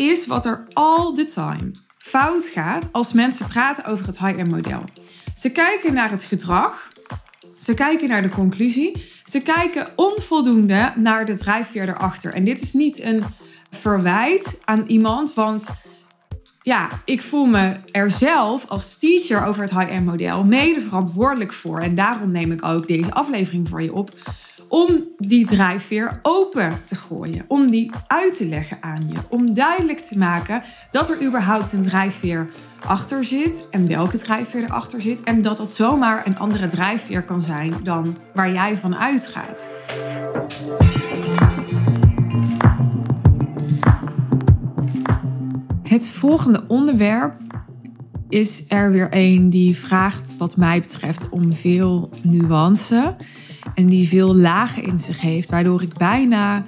is wat er all the time fout gaat als mensen praten over het high-end model. Ze kijken naar het gedrag, ze kijken naar de conclusie, ze kijken onvoldoende naar de drijfveer erachter. En dit is niet een verwijt aan iemand, want ja, ik voel me er zelf als teacher over het high-end model mede verantwoordelijk voor. En daarom neem ik ook deze aflevering voor je op om die drijfveer open te gooien, om die uit te leggen aan je, om duidelijk te maken dat er überhaupt een drijfveer achter zit en welke drijfveer erachter zit en dat dat zomaar een andere drijfveer kan zijn dan waar jij van uitgaat. Het volgende onderwerp is er weer een die vraagt, wat mij betreft, om veel nuance. En die veel lagen in zich heeft, waardoor ik bijna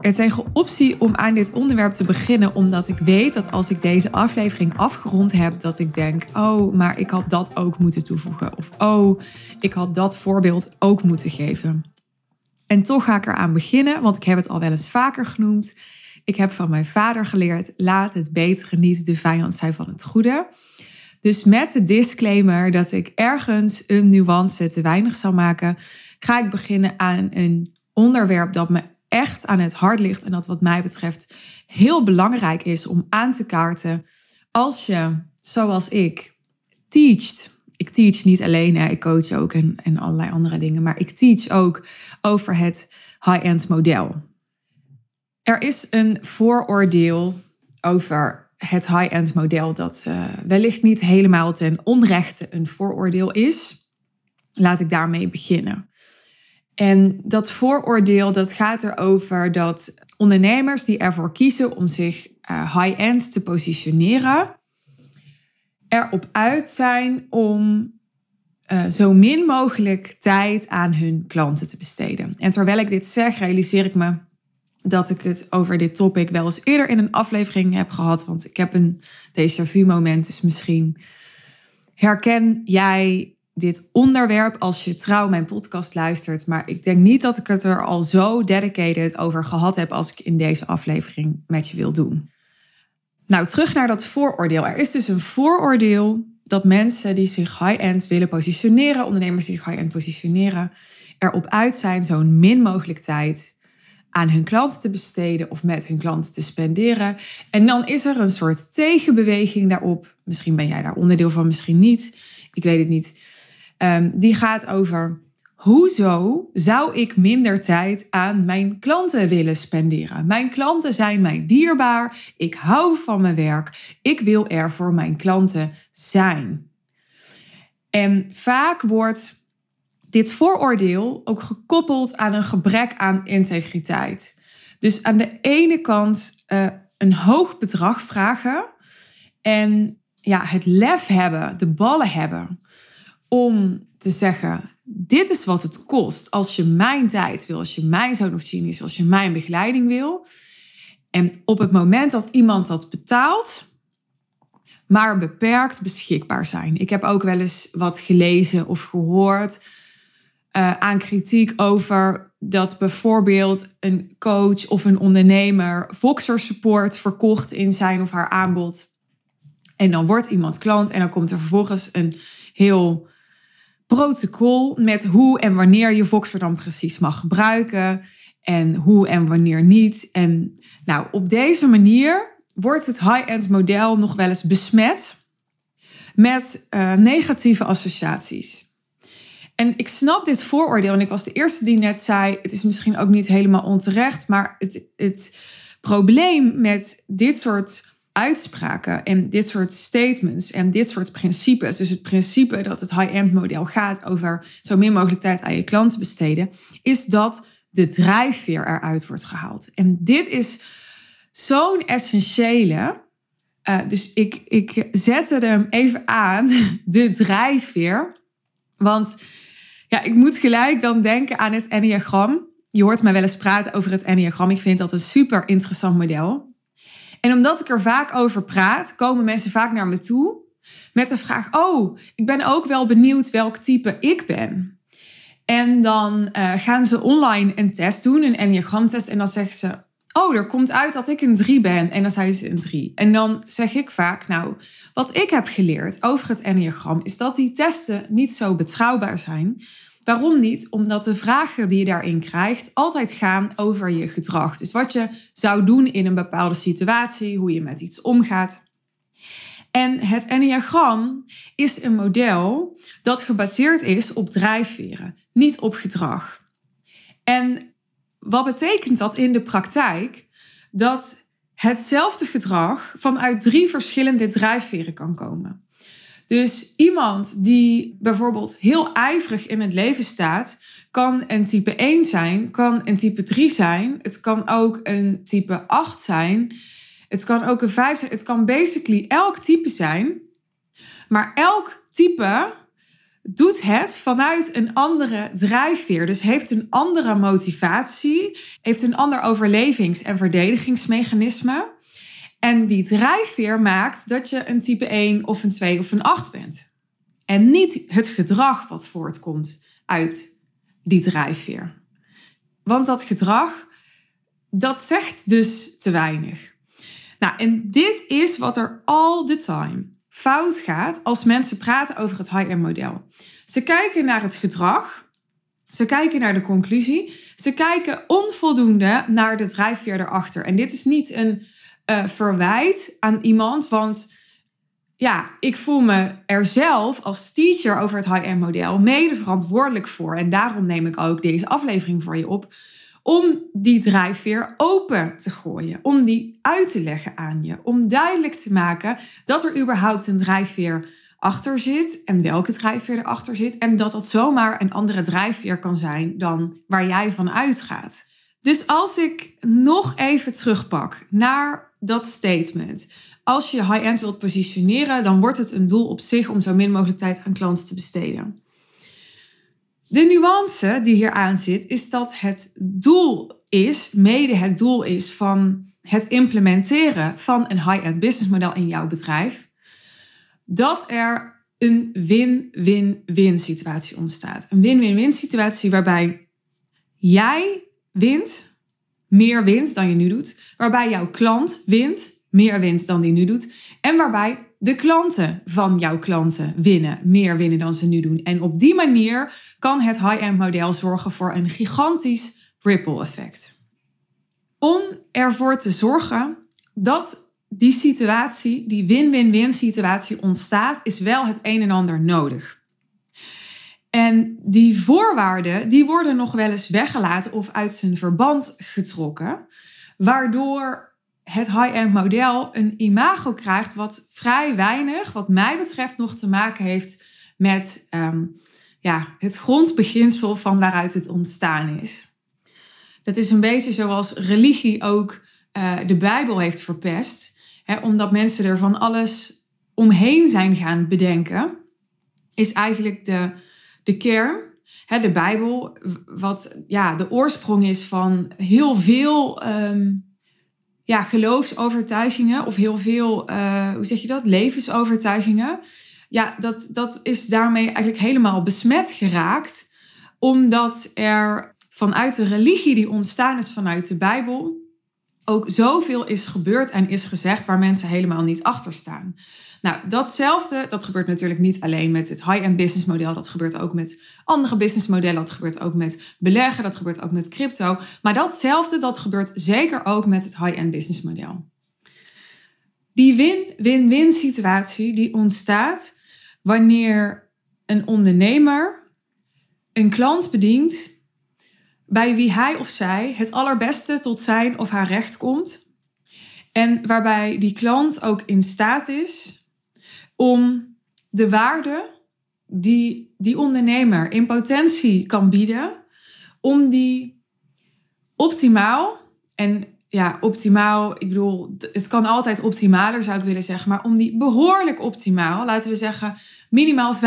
er tegen optie om aan dit onderwerp te beginnen, omdat ik weet dat als ik deze aflevering afgerond heb, dat ik denk: oh, maar ik had dat ook moeten toevoegen. Of oh, ik had dat voorbeeld ook moeten geven. En toch ga ik eraan beginnen, want ik heb het al wel eens vaker genoemd. Ik heb van mijn vader geleerd: laat het betere niet de vijand zijn van het goede. Dus met de disclaimer dat ik ergens een nuance te weinig zal maken, ga ik beginnen aan een onderwerp dat me echt aan het hart ligt en dat wat mij betreft heel belangrijk is om aan te kaarten als je, zoals ik, teacht. Ik teach niet alleen, hè, ik coach ook en, en allerlei andere dingen, maar ik teach ook over het high-end model. Er is een vooroordeel over het high-end model dat uh, wellicht niet helemaal ten onrechte een vooroordeel is. Laat ik daarmee beginnen. En dat vooroordeel dat gaat erover dat ondernemers die ervoor kiezen om zich uh, high-end te positioneren, erop uit zijn om uh, zo min mogelijk tijd aan hun klanten te besteden. En terwijl ik dit zeg, realiseer ik me dat ik het over dit topic wel eens eerder in een aflevering heb gehad. Want ik heb een déjà vu moment. Dus misschien herken jij dit onderwerp als je trouw mijn podcast luistert. Maar ik denk niet dat ik het er al zo dedicated over gehad heb als ik in deze aflevering met je wil doen. Nou, terug naar dat vooroordeel. Er is dus een vooroordeel dat mensen die zich high-end willen positioneren, ondernemers die zich high-end positioneren, erop uit zijn zo'n min mogelijk tijd aan hun klanten te besteden of met hun klanten te spenderen. En dan is er een soort tegenbeweging daarop. Misschien ben jij daar onderdeel van, misschien niet. Ik weet het niet. Um, die gaat over hoezo zou ik minder tijd aan mijn klanten willen spenderen? Mijn klanten zijn mij dierbaar. Ik hou van mijn werk. Ik wil er voor mijn klanten zijn. En vaak wordt dit vooroordeel ook gekoppeld aan een gebrek aan integriteit. Dus aan de ene kant uh, een hoog bedrag vragen en ja, het lef hebben, de ballen hebben om te zeggen: dit is wat het kost als je mijn tijd wil, als je mijn zoon of genius, als je mijn begeleiding wil. En op het moment dat iemand dat betaalt, maar beperkt beschikbaar zijn. Ik heb ook wel eens wat gelezen of gehoord uh, aan kritiek over dat bijvoorbeeld een coach of een ondernemer Voxer support verkocht in zijn of haar aanbod. En dan wordt iemand klant en dan komt er vervolgens een heel protocol met hoe en wanneer je Voxer dan precies mag gebruiken en hoe en wanneer niet. En nou, op deze manier wordt het high-end model nog wel eens besmet met uh, negatieve associaties. En ik snap dit vooroordeel. En ik was de eerste die net zei: het is misschien ook niet helemaal onterecht. Maar het, het probleem met dit soort uitspraken en dit soort statements en dit soort principes. Dus het principe dat het high-end model gaat over zo min mogelijk tijd aan je klanten besteden, is dat de drijfveer eruit wordt gehaald. En dit is zo'n essentiële. Uh, dus ik, ik zette hem even aan, de drijfveer. Want ja, ik moet gelijk dan denken aan het Enneagram. Je hoort mij wel eens praten over het Enneagram. Ik vind dat een super interessant model. En omdat ik er vaak over praat, komen mensen vaak naar me toe met de vraag: Oh, ik ben ook wel benieuwd welk type ik ben. En dan uh, gaan ze online een test doen, een Enneagram-test. En dan zeggen ze: oh, er komt uit dat ik een 3 ben. En dan zei ze een 3. En dan zeg ik vaak, nou, wat ik heb geleerd over het Enneagram is dat die testen niet zo betrouwbaar zijn. Waarom niet? Omdat de vragen die je daarin krijgt altijd gaan over je gedrag. Dus wat je zou doen in een bepaalde situatie, hoe je met iets omgaat. En het Enneagram is een model dat gebaseerd is op drijfveren, niet op gedrag. En wat betekent dat in de praktijk? Dat hetzelfde gedrag vanuit drie verschillende drijfveren kan komen. Dus iemand die bijvoorbeeld heel ijverig in het leven staat, kan een type 1 zijn, kan een type 3 zijn, het kan ook een type 8 zijn, het kan ook een 5 zijn, het kan basically elk type zijn. Maar elk type doet het vanuit een andere drijfveer. Dus heeft een andere motivatie, heeft een ander overlevings- en verdedigingsmechanisme. En die drijfveer maakt dat je een type 1 of een 2 of een 8 bent. En niet het gedrag wat voortkomt uit die drijfveer. Want dat gedrag, dat zegt dus te weinig. Nou, en dit is wat er all the time fout gaat als mensen praten over het high-end model. Ze kijken naar het gedrag, ze kijken naar de conclusie, ze kijken onvoldoende naar de drijfveer erachter. En dit is niet een uh, verwijt aan iemand, want ja, ik voel me er zelf als teacher over het high-end model mede verantwoordelijk voor. En daarom neem ik ook deze aflevering voor je op om die drijfveer open te gooien, om die uit te leggen aan je, om duidelijk te maken dat er überhaupt een drijfveer achter zit en welke drijfveer erachter zit en dat dat zomaar een andere drijfveer kan zijn dan waar jij van uitgaat. Dus als ik nog even terugpak naar dat statement. Als je high-end wilt positioneren, dan wordt het een doel op zich om zo min mogelijk tijd aan klanten te besteden. De nuance die hier aan zit, is dat het doel is, mede het doel is van het implementeren van een high-end business model in jouw bedrijf, dat er een win-win-win situatie ontstaat. Een win-win-win situatie waarbij jij wint, meer wint dan je nu doet, waarbij jouw klant wint, meer wint dan die nu doet, en waarbij de klanten van jouw klanten winnen, meer winnen dan ze nu doen. En op die manier kan het high-end model zorgen voor een gigantisch ripple effect. Om ervoor te zorgen dat die situatie, die win-win-win situatie ontstaat, is wel het een en ander nodig. En die voorwaarden, die worden nog wel eens weggelaten of uit zijn verband getrokken, waardoor het high-end model een imago krijgt wat vrij weinig, wat mij betreft, nog te maken heeft met um, ja, het grondbeginsel van waaruit het ontstaan is. Dat is een beetje zoals religie ook uh, de Bijbel heeft verpest, hè, omdat mensen er van alles omheen zijn gaan bedenken, is eigenlijk de, de kern. Hè, de Bijbel, wat ja, de oorsprong is van heel veel. Um, ja, geloofsovertuigingen of heel veel, uh, hoe zeg je dat, levensovertuigingen. Ja, dat, dat is daarmee eigenlijk helemaal besmet geraakt, omdat er vanuit de religie die ontstaan is vanuit de Bijbel ook zoveel is gebeurd en is gezegd waar mensen helemaal niet achter staan. Nou, datzelfde, dat gebeurt natuurlijk niet alleen met het high-end business model. Dat gebeurt ook met andere business modellen. Dat gebeurt ook met beleggen. Dat gebeurt ook met crypto. Maar datzelfde, dat gebeurt zeker ook met het high-end business model. Die win-win-win situatie die ontstaat wanneer een ondernemer een klant bedient bij wie hij of zij het allerbeste tot zijn of haar recht komt. En waarbij die klant ook in staat is om de waarde die die ondernemer in potentie kan bieden, om die optimaal, en ja, optimaal, ik bedoel, het kan altijd optimaler zou ik willen zeggen, maar om die behoorlijk optimaal, laten we zeggen minimaal 75%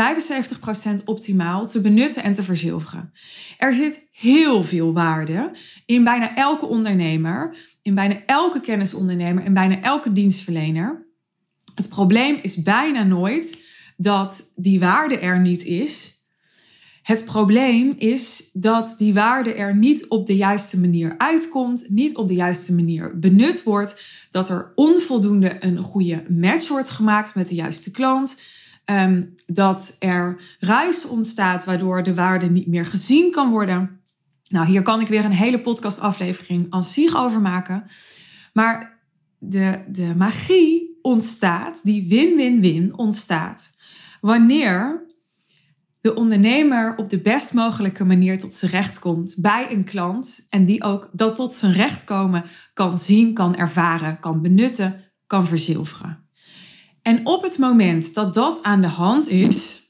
optimaal te benutten en te verzilveren. Er zit heel veel waarde in bijna elke ondernemer, in bijna elke kennisondernemer, in bijna elke dienstverlener. Het probleem is bijna nooit dat die waarde er niet is. Het probleem is dat die waarde er niet op de juiste manier uitkomt, niet op de juiste manier benut wordt, dat er onvoldoende een goede match wordt gemaakt met de juiste klant, ehm, dat er ruis ontstaat waardoor de waarde niet meer gezien kan worden. Nou, hier kan ik weer een hele podcastaflevering aan zich over maken. Maar de, de magie ontstaat, die win-win-win ontstaat, wanneer de ondernemer op de best mogelijke manier tot zijn recht komt bij een klant en die ook dat tot zijn recht komen kan zien, kan ervaren, kan benutten, kan verzilveren. En op het moment dat dat aan de hand is,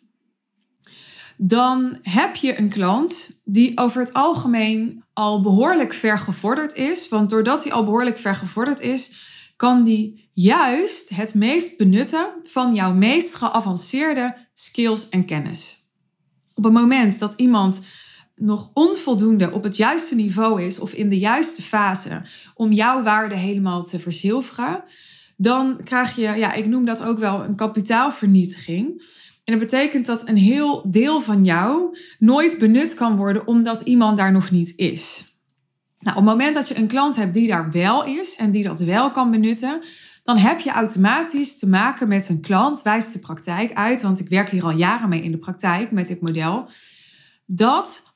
dan heb je een klant die over het algemeen al behoorlijk ver gevorderd is. Want doordat hij al behoorlijk ver gevorderd is, kan die juist het meest benutten van jouw meest geavanceerde skills en kennis. Op het moment dat iemand nog onvoldoende op het juiste niveau is of in de juiste fase om jouw waarde helemaal te verzilveren, dan krijg je, ja, ik noem dat ook wel een kapitaalvernietiging. En dat betekent dat een heel deel van jou nooit benut kan worden omdat iemand daar nog niet is. Nou, op het moment dat je een klant hebt die daar wel is en die dat wel kan benutten, dan heb je automatisch te maken met een klant, wijst de praktijk uit, want ik werk hier al jaren mee in de praktijk met dit model, dat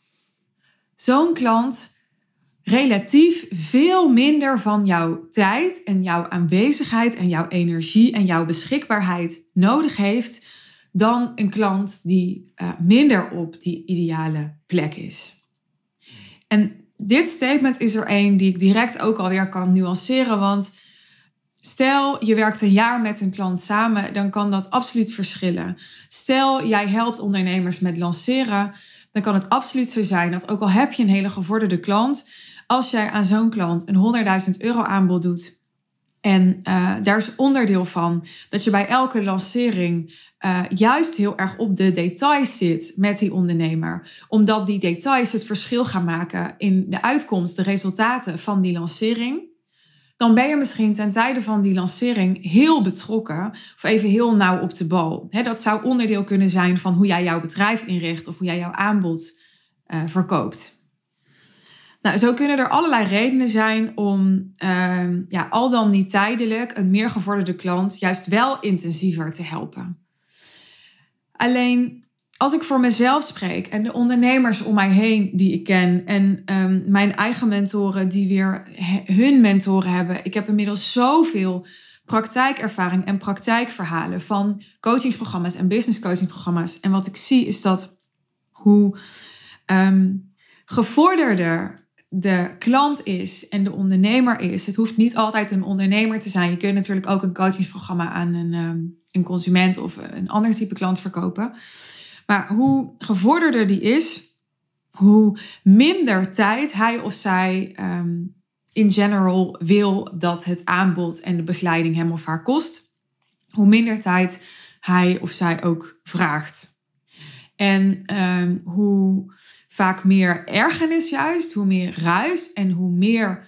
zo'n klant relatief veel minder van jouw tijd en jouw aanwezigheid en jouw energie en jouw beschikbaarheid nodig heeft dan een klant die uh, minder op die ideale plek is. En dit statement is er één die ik direct ook alweer kan nuanceren, want Stel, je werkt een jaar met een klant samen, dan kan dat absoluut verschillen. Stel, jij helpt ondernemers met lanceren, dan kan het absoluut zo zijn dat ook al heb je een hele gevorderde klant, als jij aan zo'n klant een 100.000 euro aanbod doet en uh, daar is onderdeel van dat je bij elke lancering uh, juist heel erg op de details zit met die ondernemer. Omdat die details het verschil gaan maken in de uitkomst, de resultaten van die lancering dan ben je misschien ten tijde van die lancering heel betrokken of even heel nauw op de bal. dat zou onderdeel kunnen zijn van hoe jij jouw bedrijf inricht of hoe jij jouw aanbod uh, verkoopt. Nou, zo kunnen er allerlei redenen zijn om uh, ja, al dan niet tijdelijk een meer gevorderde klant juist wel intensiever te helpen. Alleen als ik voor mezelf spreek en de ondernemers om mij heen die ik ken en um, mijn eigen mentoren die weer hun mentoren hebben. Ik heb inmiddels zoveel praktijkervaring en praktijkverhalen van coachingsprogramma's en business coachingprogramma's. En wat ik zie is dat hoe um, gevorderder de klant is en de ondernemer is. Het hoeft niet altijd een ondernemer te zijn. Je kunt natuurlijk ook een coachingsprogramma aan een, um, een consument of een ander type klant verkopen. Maar hoe gevorderder die is, hoe minder tijd hij of zij um, in general wil dat het aanbod en de begeleiding hem of haar kost, hoe minder tijd hij of zij ook vraagt. En um, hoe vaak meer ergernis juist, hoe meer ruis en hoe meer,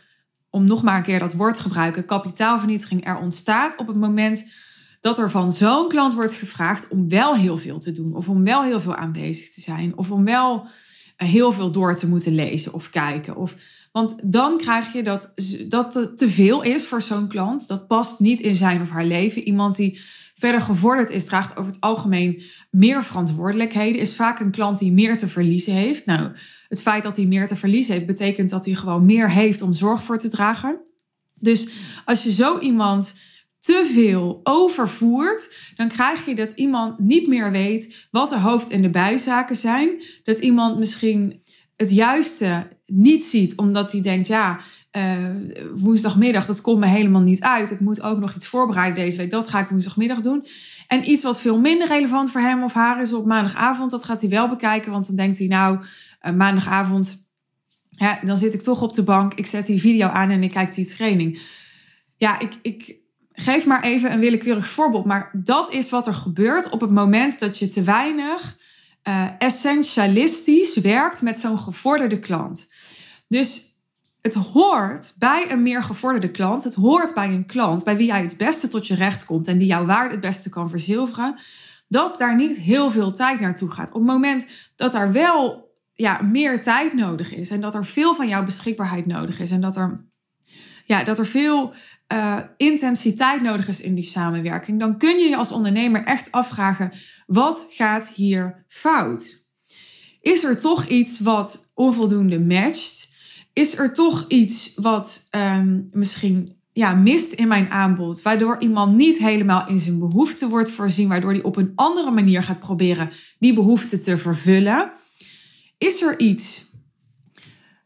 om nog maar een keer dat woord te gebruiken, kapitaalvernietiging er ontstaat op het moment dat er van zo'n klant wordt gevraagd om wel heel veel te doen, of om wel heel veel aanwezig te zijn, of om wel eh, heel veel door te moeten lezen of kijken. Of, want dan krijg je dat dat te veel is voor zo'n klant. Dat past niet in zijn of haar leven. Iemand die verder gevorderd is, draagt over het algemeen meer verantwoordelijkheden. Is vaak een klant die meer te verliezen heeft. Nou, het feit dat hij meer te verliezen heeft, betekent dat hij gewoon meer heeft om zorg voor te dragen. Dus als je zo iemand te veel overvoert, dan krijg je dat iemand niet meer weet wat de hoofd- en de bijzaken zijn. Dat iemand misschien het juiste niet ziet, omdat hij denkt, ja, uh, woensdagmiddag, dat komt me helemaal niet uit. Ik moet ook nog iets voorbereiden deze week. Dat ga ik woensdagmiddag doen. En iets wat veel minder relevant voor hem of haar is op maandagavond, dat gaat hij wel bekijken. Want dan denkt hij, nou, uh, maandagavond, ja, dan zit ik toch op de bank. Ik zet die video aan en ik kijk die training. Ja, ik, ik, geef maar even een willekeurig voorbeeld. Maar dat is wat er gebeurt op het moment dat je te weinig uh, essentialistisch werkt met zo'n gevorderde klant. Dus het hoort bij een meer gevorderde klant. Het hoort bij een klant bij wie jij het beste tot je recht komt en die jouw waarde het beste kan verzilveren. dat daar niet heel veel tijd naartoe gaat. Op het moment dat er wel ja, meer tijd nodig is en dat er veel van jouw beschikbaarheid nodig is en dat er, ja, dat er veel uh, intensiteit nodig is in die samenwerking, dan kun je je als ondernemer echt afvragen: wat gaat hier fout? Is er toch iets wat onvoldoende matcht? Is er toch iets wat um, misschien ja, mist in mijn aanbod, waardoor iemand niet helemaal in zijn behoefte wordt voorzien, waardoor hij op een andere manier gaat proberen die behoefte te vervullen? Is er iets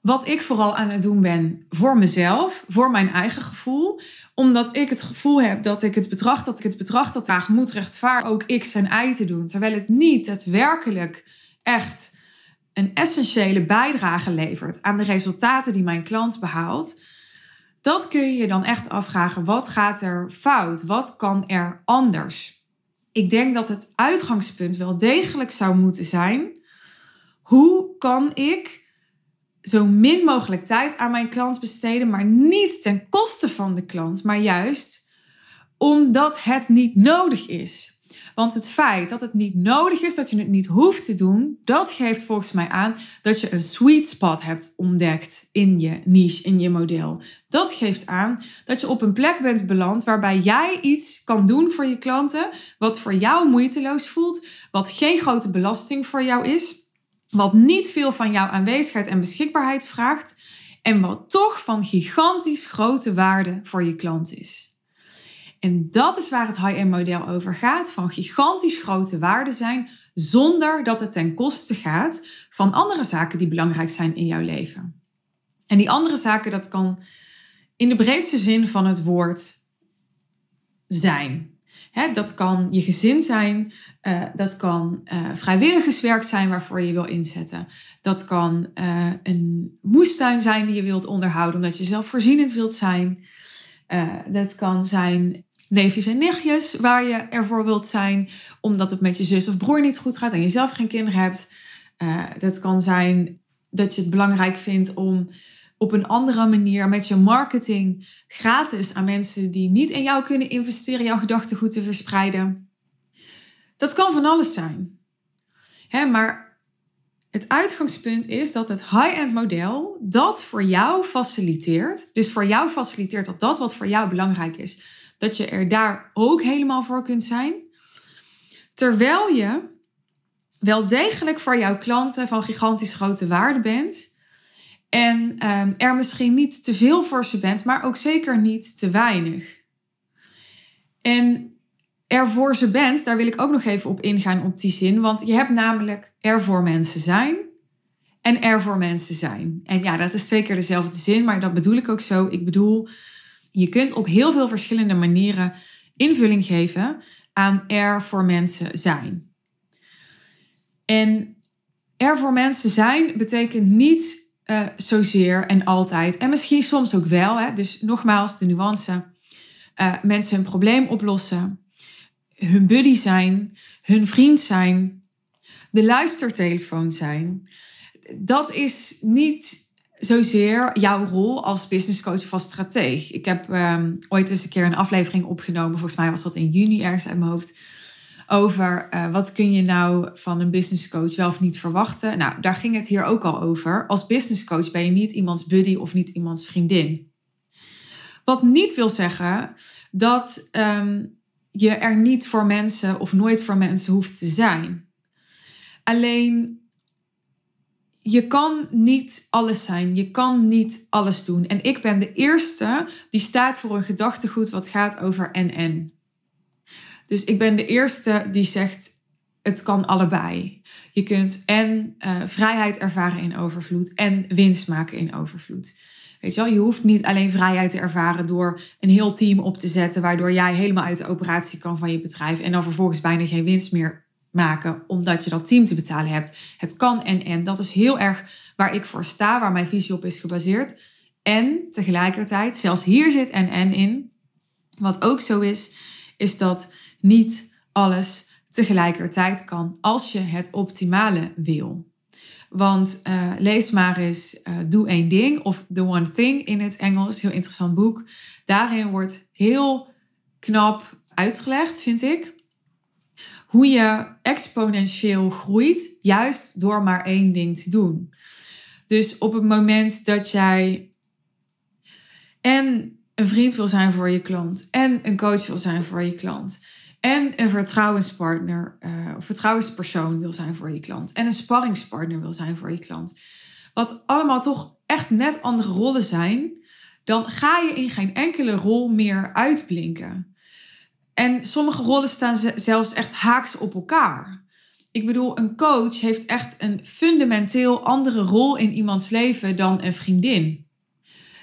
wat ik vooral aan het doen ben voor mezelf, voor mijn eigen gevoel, omdat ik het gevoel heb dat ik het bedrag dat ik het bedrag dat graag moet rechtvaardigen ook x en y te doen, terwijl het niet daadwerkelijk echt een essentiële bijdrage levert aan de resultaten die mijn klant behaalt, dat kun je je dan echt afvragen: wat gaat er fout? Wat kan er anders? Ik denk dat het uitgangspunt wel degelijk zou moeten zijn: hoe kan ik zo min mogelijk tijd aan mijn klant besteden, maar niet ten koste van de klant, maar juist omdat het niet nodig is. Want het feit dat het niet nodig is, dat je het niet hoeft te doen, dat geeft volgens mij aan dat je een sweet spot hebt ontdekt in je niche, in je model. Dat geeft aan dat je op een plek bent beland waarbij jij iets kan doen voor je klanten, wat voor jou moeiteloos voelt, wat geen grote belasting voor jou is wat niet veel van jouw aanwezigheid en beschikbaarheid vraagt en wat toch van gigantisch grote waarde voor je klant is. En dat is waar het high-end model over gaat, van gigantisch grote waarde zijn zonder dat het ten koste gaat van andere zaken die belangrijk zijn in jouw leven. En die andere zaken, dat kan in de breedste zin van het woord zijn dat kan je gezin zijn, uh, dat kan uh, vrijwilligerswerk zijn waarvoor je wil inzetten. Dat kan uh, een moestuin zijn die je wilt onderhouden omdat je zelfvoorzienend wilt zijn. dat kan zijn neefjes en nichtjes waar je ervoor wilt zijn omdat het met je zus of broer niet goed gaat en je zelf geen kinderen hebt. dat kan zijn dat je het belangrijk vindt om op een andere manier met je marketing gratis aan mensen die niet in jou kunnen investeren, jouw gedachtegoed te verspreiden. Dat kan van alles zijn. Hè, maar het uitgangspunt is dat het high-end model dat voor jou faciliteert, dus voor jou faciliteert dat dat wat voor jou belangrijk is, dat je er daar ook helemaal voor kunt zijn. Terwijl je wel degelijk voor jouw klanten van gigantisch grote waarde bent en um, er misschien niet te veel voor ze bent, maar ook zeker niet te weinig. En er voor ze bent, daar wil ik ook nog even op ingaan op die zin. Want je hebt namelijk er voor mensen zijn en er voor mensen zijn. En ja, dat is twee keer dezelfde zin, maar dat bedoel ik ook zo. Ik bedoel, je kunt op heel veel verschillende manieren invulling geven aan er voor mensen zijn. En er voor mensen zijn betekent niet uh, zozeer en altijd. En misschien soms ook wel. Hè? Dus nogmaals, de nuance. Uh, mensen hun probleem oplossen. Hun buddy zijn. Hun vriend zijn. De luistertelefoon zijn. Dat is niet zozeer jouw rol als business coach of als strateeg. Ik heb um, ooit eens een keer een aflevering opgenomen. Volgens mij was dat in juni ergens uit mijn hoofd over uh, wat kun je nou van een business coach wel of niet verwachten. Nou, daar ging het hier ook al over. Als business coach ben je niet iemands buddy of niet iemands vriendin. Wat niet wil zeggen dat um, je er niet voor mensen of nooit voor mensen hoeft te zijn. Alleen je kan niet alles zijn. Je kan niet alles doen. En ik ben de eerste die staat voor een gedachtegoed wat gaat over en-en. Dus ik ben de eerste die zegt: het kan allebei. Je kunt en uh, vrijheid ervaren in overvloed en winst maken in overvloed. Weet je wel, je hoeft niet alleen vrijheid te ervaren door een heel team op te zetten, waardoor jij helemaal uit de operatie kan van je bedrijf en dan vervolgens bijna geen winst meer maken, omdat je dat team te betalen hebt. Het kan en en. Dat is heel erg waar ik voor sta, waar mijn visie op is gebaseerd. En tegelijkertijd, zelfs hier zit en en in. Wat ook zo is, is dat niet alles tegelijkertijd kan als je het optimale wil. Want uh, lees maar eens uh, Doe één ding of The One Thing in het Engels. Heel interessant boek. Daarin wordt heel knap uitgelegd, vind ik, hoe je exponentieel groeit, juist door maar één ding te doen. Dus op het moment dat jij en een vriend wil zijn voor je klant, en een coach wil zijn voor je klant, en een vertrouwenspartner uh, of vertrouwenspersoon wil zijn voor je klant, en een sparringspartner wil zijn voor je klant, wat allemaal toch echt net andere rollen zijn, dan ga je in geen enkele rol meer uitblinken. En sommige rollen staan zelfs echt haaks op elkaar. Ik bedoel, een coach heeft echt een fundamenteel andere rol in iemands leven dan een vriendin.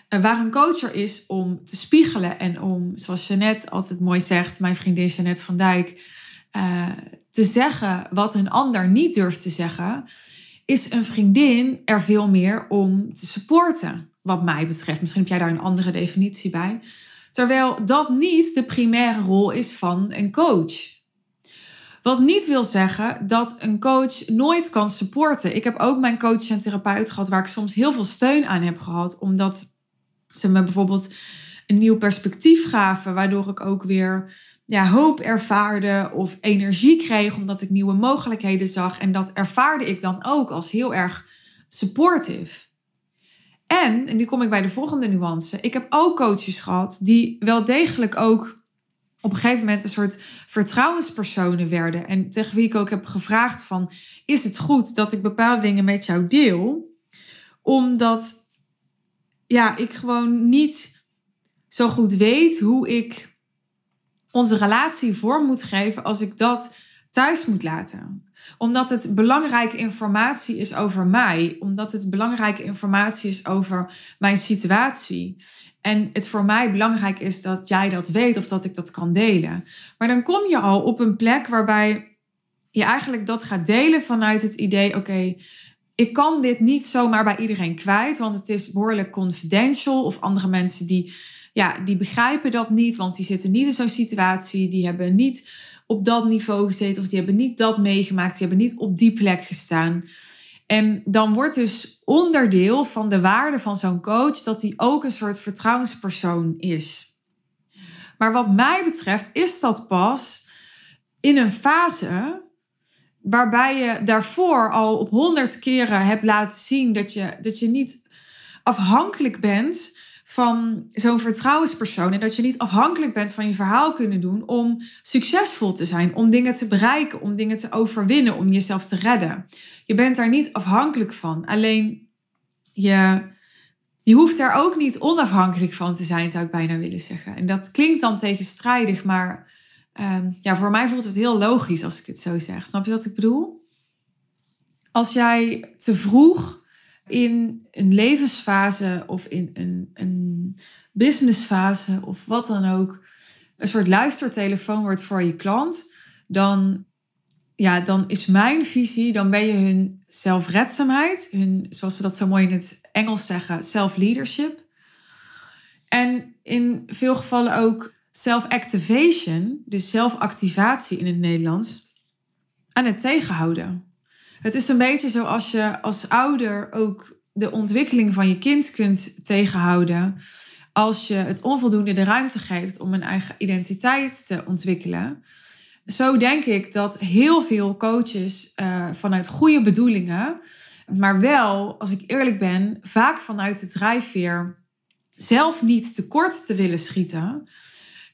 Waar een coach er is om te spiegelen en om, zoals Jeannette altijd mooi zegt, mijn vriendin Jeannette van Dijk, uh, te zeggen wat een ander niet durft te zeggen, is een vriendin er veel meer om te supporten, wat mij betreft. Misschien heb jij daar een andere definitie bij. Terwijl dat niet de primaire rol is van een coach. Wat niet wil zeggen dat een coach nooit kan supporten. Ik heb ook mijn coach en therapeut gehad waar ik soms heel veel steun aan heb gehad. Omdat ze me bijvoorbeeld een nieuw perspectief gaven. Waardoor ik ook weer ja, hoop ervaarde of energie kreeg omdat ik nieuwe mogelijkheden zag. En dat ervaarde ik dan ook als heel erg supportive. En, en nu kom ik bij de volgende nuance. Ik heb ook coaches gehad die wel degelijk ook op een gegeven moment een soort vertrouwenspersonen werden. En tegen wie ik ook heb gevraagd van, is het goed dat ik bepaalde dingen met jou deel? Omdat ja, ik gewoon niet zo goed weet hoe ik onze relatie vorm moet geven als ik dat thuis moet laten omdat het belangrijke informatie is over mij. Omdat het belangrijke informatie is over mijn situatie. En het voor mij belangrijk is dat jij dat weet of dat ik dat kan delen. Maar dan kom je al op een plek waarbij je eigenlijk dat gaat delen vanuit het idee: oké, ik kan dit niet zomaar bij iedereen kwijt, want het is behoorlijk confidential. Of andere mensen die, ja, die begrijpen dat niet, want die zitten niet in zo'n situatie. Die hebben niet op dat niveau gezeten of die hebben niet dat meegemaakt, die hebben niet op die plek gestaan. En dan wordt dus onderdeel van de waarde van zo'n coach dat hij ook een soort vertrouwenspersoon is. Maar wat mij betreft is dat pas in een fase waarbij je daarvoor al op honderd keren hebt laten zien dat je, dat je niet afhankelijk bent van zo'n vertrouwenspersoon. En dat je niet afhankelijk bent van je verhaal kunnen doen om succesvol te zijn, om dingen te bereiken, om dingen te overwinnen, om jezelf te redden. Je bent daar niet afhankelijk van. Alleen je, je hoeft er ook niet onafhankelijk van te zijn, zou ik bijna willen zeggen. En dat klinkt dan tegenstrijdig, maar ehm, ja, voor mij voelt het heel logisch als ik het zo zeg. Snap je wat ik bedoel? Als jij te vroeg in een levensfase of in een, een businessfase of wat dan ook een soort luistertelefoon wordt voor je klant, dan, ja, dan is mijn visie, dan ben je hun zelfredzaamheid, hun, zoals ze dat zo mooi in het Engels zeggen, self-leadership. En in veel gevallen ook self-activation, dus zelfactivatie in het Nederlands, aan het tegenhouden. Het is een beetje zoals je als ouder ook de ontwikkeling van je kind kunt tegenhouden. Als je het onvoldoende de ruimte geeft om een eigen identiteit te ontwikkelen. Zo denk ik dat heel veel coaches uh, vanuit goede bedoelingen, maar wel, als ik eerlijk ben, vaak vanuit de drijfveer zelf niet tekort te willen schieten,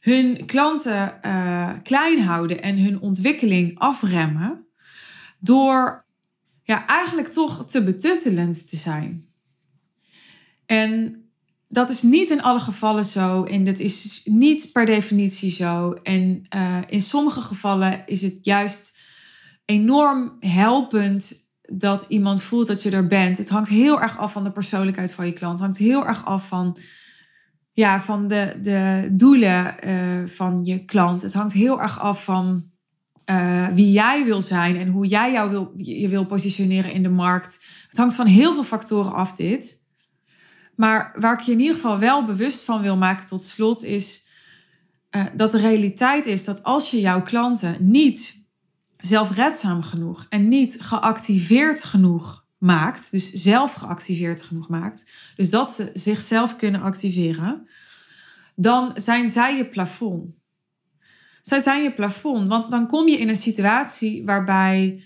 hun klanten uh, klein houden en hun ontwikkeling afremmen door ja, eigenlijk toch te betuttelend te zijn. En dat is niet in alle gevallen zo en dat is niet per definitie zo. En uh, in sommige gevallen is het juist enorm helpend dat iemand voelt dat je er bent. Het hangt heel erg af van de persoonlijkheid van je klant. Het hangt heel erg af van, ja, van de, de doelen uh, van je klant. Het hangt heel erg af van uh, wie jij wil zijn en hoe jij jou wil, je wil positioneren in de markt. Het hangt van heel veel factoren af, dit. Maar waar ik je in ieder geval wel bewust van wil maken tot slot is uh, dat de realiteit is dat als je jouw klanten niet zelfredzaam genoeg en niet geactiveerd genoeg maakt, dus zelf geactiveerd genoeg maakt, dus dat ze zichzelf kunnen activeren, dan zijn zij je plafond Zij zijn je plafond. Want dan kom je in een situatie waarbij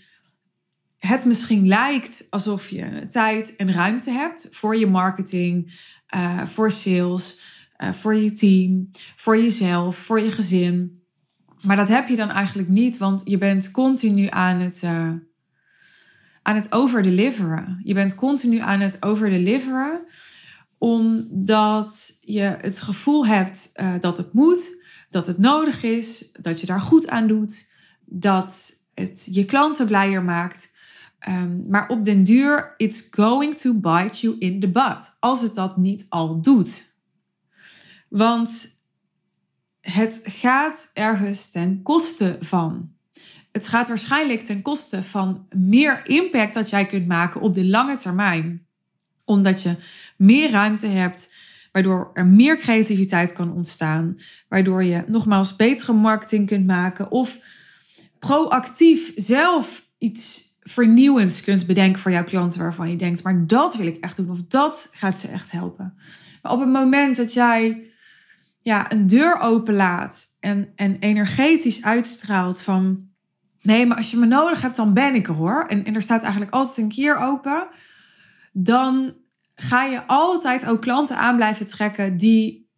het misschien lijkt alsof je tijd en ruimte hebt voor je marketing, uh, voor sales, uh, voor je team, voor jezelf, voor je gezin. Maar dat heb je dan eigenlijk niet, want je bent continu aan het, uh, aan het overdeliveren. Je bent continu aan het overdeliveren, omdat je het gevoel hebt dat het moet, dat het nodig is, dat je daar goed aan doet, dat het je klanten blijer maakt. Um, maar op den duur, it's going to bite you in the butt. Als het dat niet al doet. Want het gaat ergens ten koste van. Het gaat waarschijnlijk ten koste van meer impact dat jij kunt maken op de lange termijn. Omdat je meer ruimte hebt, waardoor er meer creativiteit kan ontstaan. Waardoor je nogmaals betere marketing kunt maken of proactief zelf iets vernieuwends kunt bedenken voor jouw klanten waarvan je denkt, maar dat wil ik echt doen of dat gaat ze echt helpen. Maar op het moment dat jij ja, een deur openlaat en, en energetisch uitstraalt van nee, maar als je me nodig hebt, dan ben ik er hoor. En, en er staat eigenlijk altijd een keer open. Dan ga je altijd ook klanten aan blijven trekken die,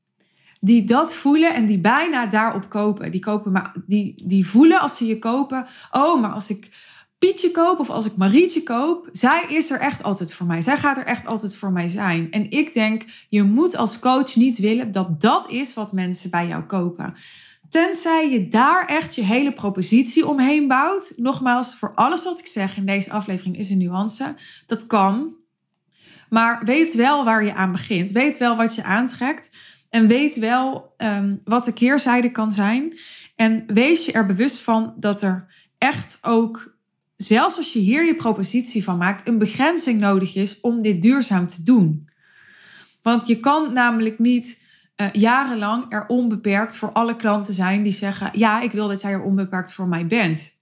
die dat voelen en die bijna daarop kopen. Die, kopen maar, die, die voelen als ze je kopen, oh, maar als ik Pietje koop of als ik Marietje koop, zij is er echt altijd voor mij. Zij gaat er echt altijd voor mij zijn. En ik denk, je moet als coach niet willen dat dat is wat mensen bij jou kopen. Tenzij je daar echt je hele propositie omheen bouwt. Nogmaals, voor alles wat ik zeg in deze aflevering is een nuance. Dat kan. Maar weet wel waar je aan begint. Weet wel wat je aantrekt. En weet wel um, wat de keerzijde kan zijn. En wees je er bewust van dat er echt ook zelfs als je hier je propositie van maakt, een begrenzing nodig is om dit duurzaam te doen. Want je kan namelijk niet uh, jarenlang er onbeperkt voor alle klanten zijn die zeggen: Ja, ik wil dat jij er onbeperkt voor mij bent.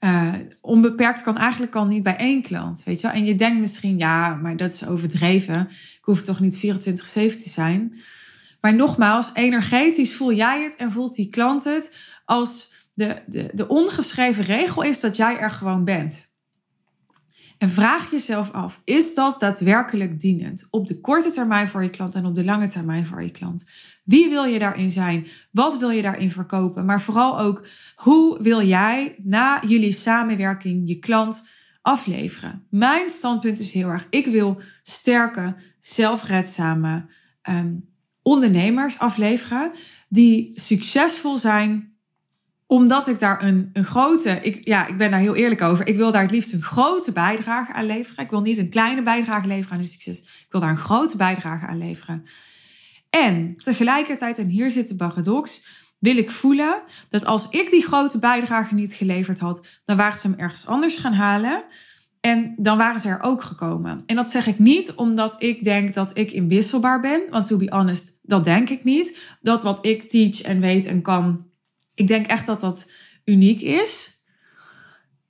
Uh, onbeperkt kan eigenlijk al niet bij één klant, weet je En je denkt misschien, ja, maar dat is overdreven. Ik hoef toch niet 24-7 te zijn. Maar nogmaals, energetisch voel jij het en voelt die klant het als de, de, de ongeschreven regel is dat jij er gewoon bent. En vraag jezelf af, is dat daadwerkelijk dienend? Op de korte termijn voor je klant en op de lange termijn voor je klant. Wie wil je daarin zijn? Wat wil je daarin verkopen? Maar vooral ook, hoe wil jij na jullie samenwerking je klant afleveren? Mijn standpunt is heel erg, ik wil sterke, zelfredzame um, ondernemers afleveren die succesvol zijn omdat ik daar een, een grote, ik, ja, ik ben daar heel eerlijk over. Ik wil daar het liefst een grote bijdrage aan leveren. Ik wil niet een kleine bijdrage leveren aan hun succes. Ik wil daar een grote bijdrage aan leveren. En tegelijkertijd, en hier zit de paradox, wil ik voelen dat als ik die grote bijdrage niet geleverd had, dan waren ze hem ergens anders gaan halen. En dan waren ze er ook gekomen. En dat zeg ik niet omdat ik denk dat ik inwisselbaar ben. Want to be honest, dat denk ik niet. Dat wat ik teach en weet en kan, ik denk echt dat dat uniek is.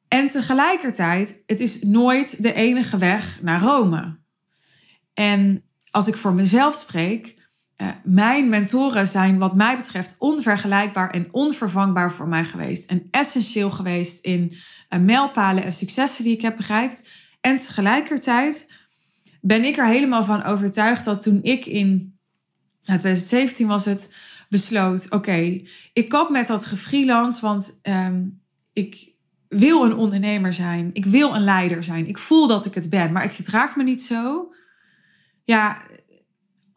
En tegelijkertijd, het is nooit de enige weg naar Rome. En als ik voor mezelf spreek, uh, mijn mentoren zijn wat mij betreft onvergelijkbaar en onvervangbaar voor mij geweest. En essentieel geweest in uh, mijlpalen en successen die ik heb bereikt. En tegelijkertijd ben ik er helemaal van overtuigd dat toen ik in 2017 was het, besloot: oké, ik kap met dat gefreelance, want um, ik wil een ondernemer zijn. Ik wil een leider zijn. Ik voel dat ik het ben, maar ik gedraag me niet zo. Ja,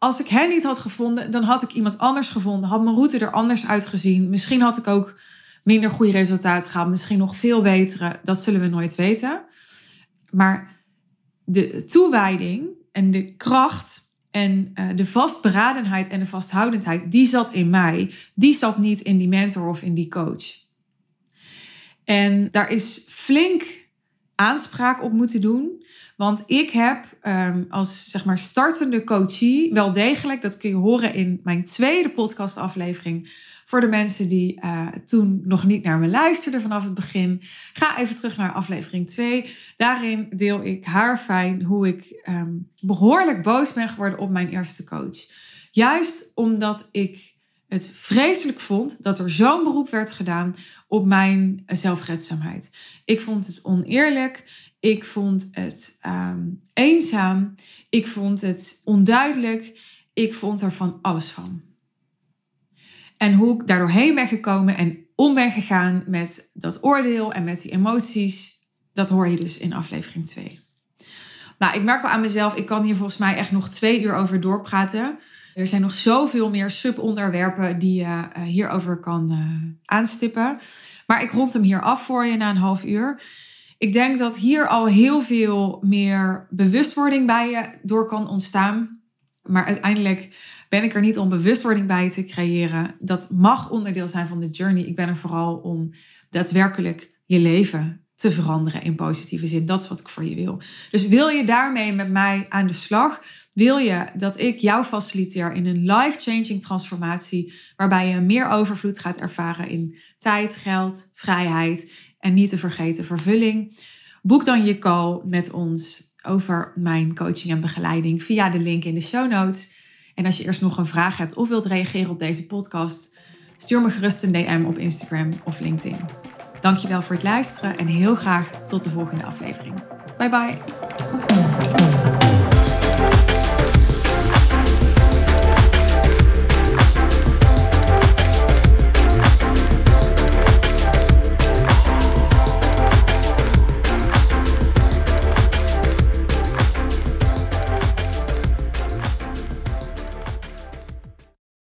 als ik hen niet had gevonden, dan had ik iemand anders gevonden. Had mijn route er anders uitgezien. Misschien had ik ook minder goede resultaten gehad. Misschien nog veel betere. Dat zullen we nooit weten. Maar de toewijding en de kracht en uh, de vastberadenheid en de vasthoudendheid, die zat in mij. Die zat niet in die mentor of in die coach. En daar is flink aanspraak op moeten doen. Want ik heb um, als zeg maar startende coachie wel degelijk, dat kun je horen in mijn tweede podcastaflevering, voor de mensen die uh, toen nog niet naar me luisterden vanaf het begin, ga even terug naar aflevering 2. Daarin deel ik haar fijn hoe ik um, behoorlijk boos ben geworden op mijn eerste coach. Juist omdat ik het vreselijk vond dat er zo'n beroep werd gedaan op mijn zelfredzaamheid. Ik vond het oneerlijk. Ik vond het ehm, eenzaam. Ik vond het onduidelijk. Ik vond er van alles van. En hoe ik daardoorheen ben gekomen en om ben gegaan met dat oordeel en met die emoties, dat hoor je dus in aflevering 2. Nou, ik merk wel aan mezelf, ik kan hier volgens mij echt nog twee uur over doorpraten. Er zijn nog zoveel meer subonderwerpen die je uh, hierover kan uh, aanstippen. Maar ik rond hem hier af voor je na een half uur. Ik denk dat hier al heel veel meer bewustwording bij je door kan ontstaan. Maar uiteindelijk ben ik er niet om bewustwording bij te creëren. Dat mag onderdeel zijn van de journey. Ik ben er vooral om daadwerkelijk je leven te veranderen in positieve zin. Dat is wat ik voor je wil. Dus wil je daarmee met mij aan de slag? Wil je dat ik jou faciliteer in een life-changing transformatie, waarbij je meer overvloed gaat ervaren in tijd, geld, vrijheid en niet te vergeten vervulling? Boek dan je call met ons over mijn coaching en begeleiding via de link in de show notes. En als je eerst nog een vraag hebt of wilt reageren op deze podcast, stuur me gerust een DM op Instagram of LinkedIn. Dankjewel voor het luisteren en heel graag tot de volgende aflevering. Bye bye.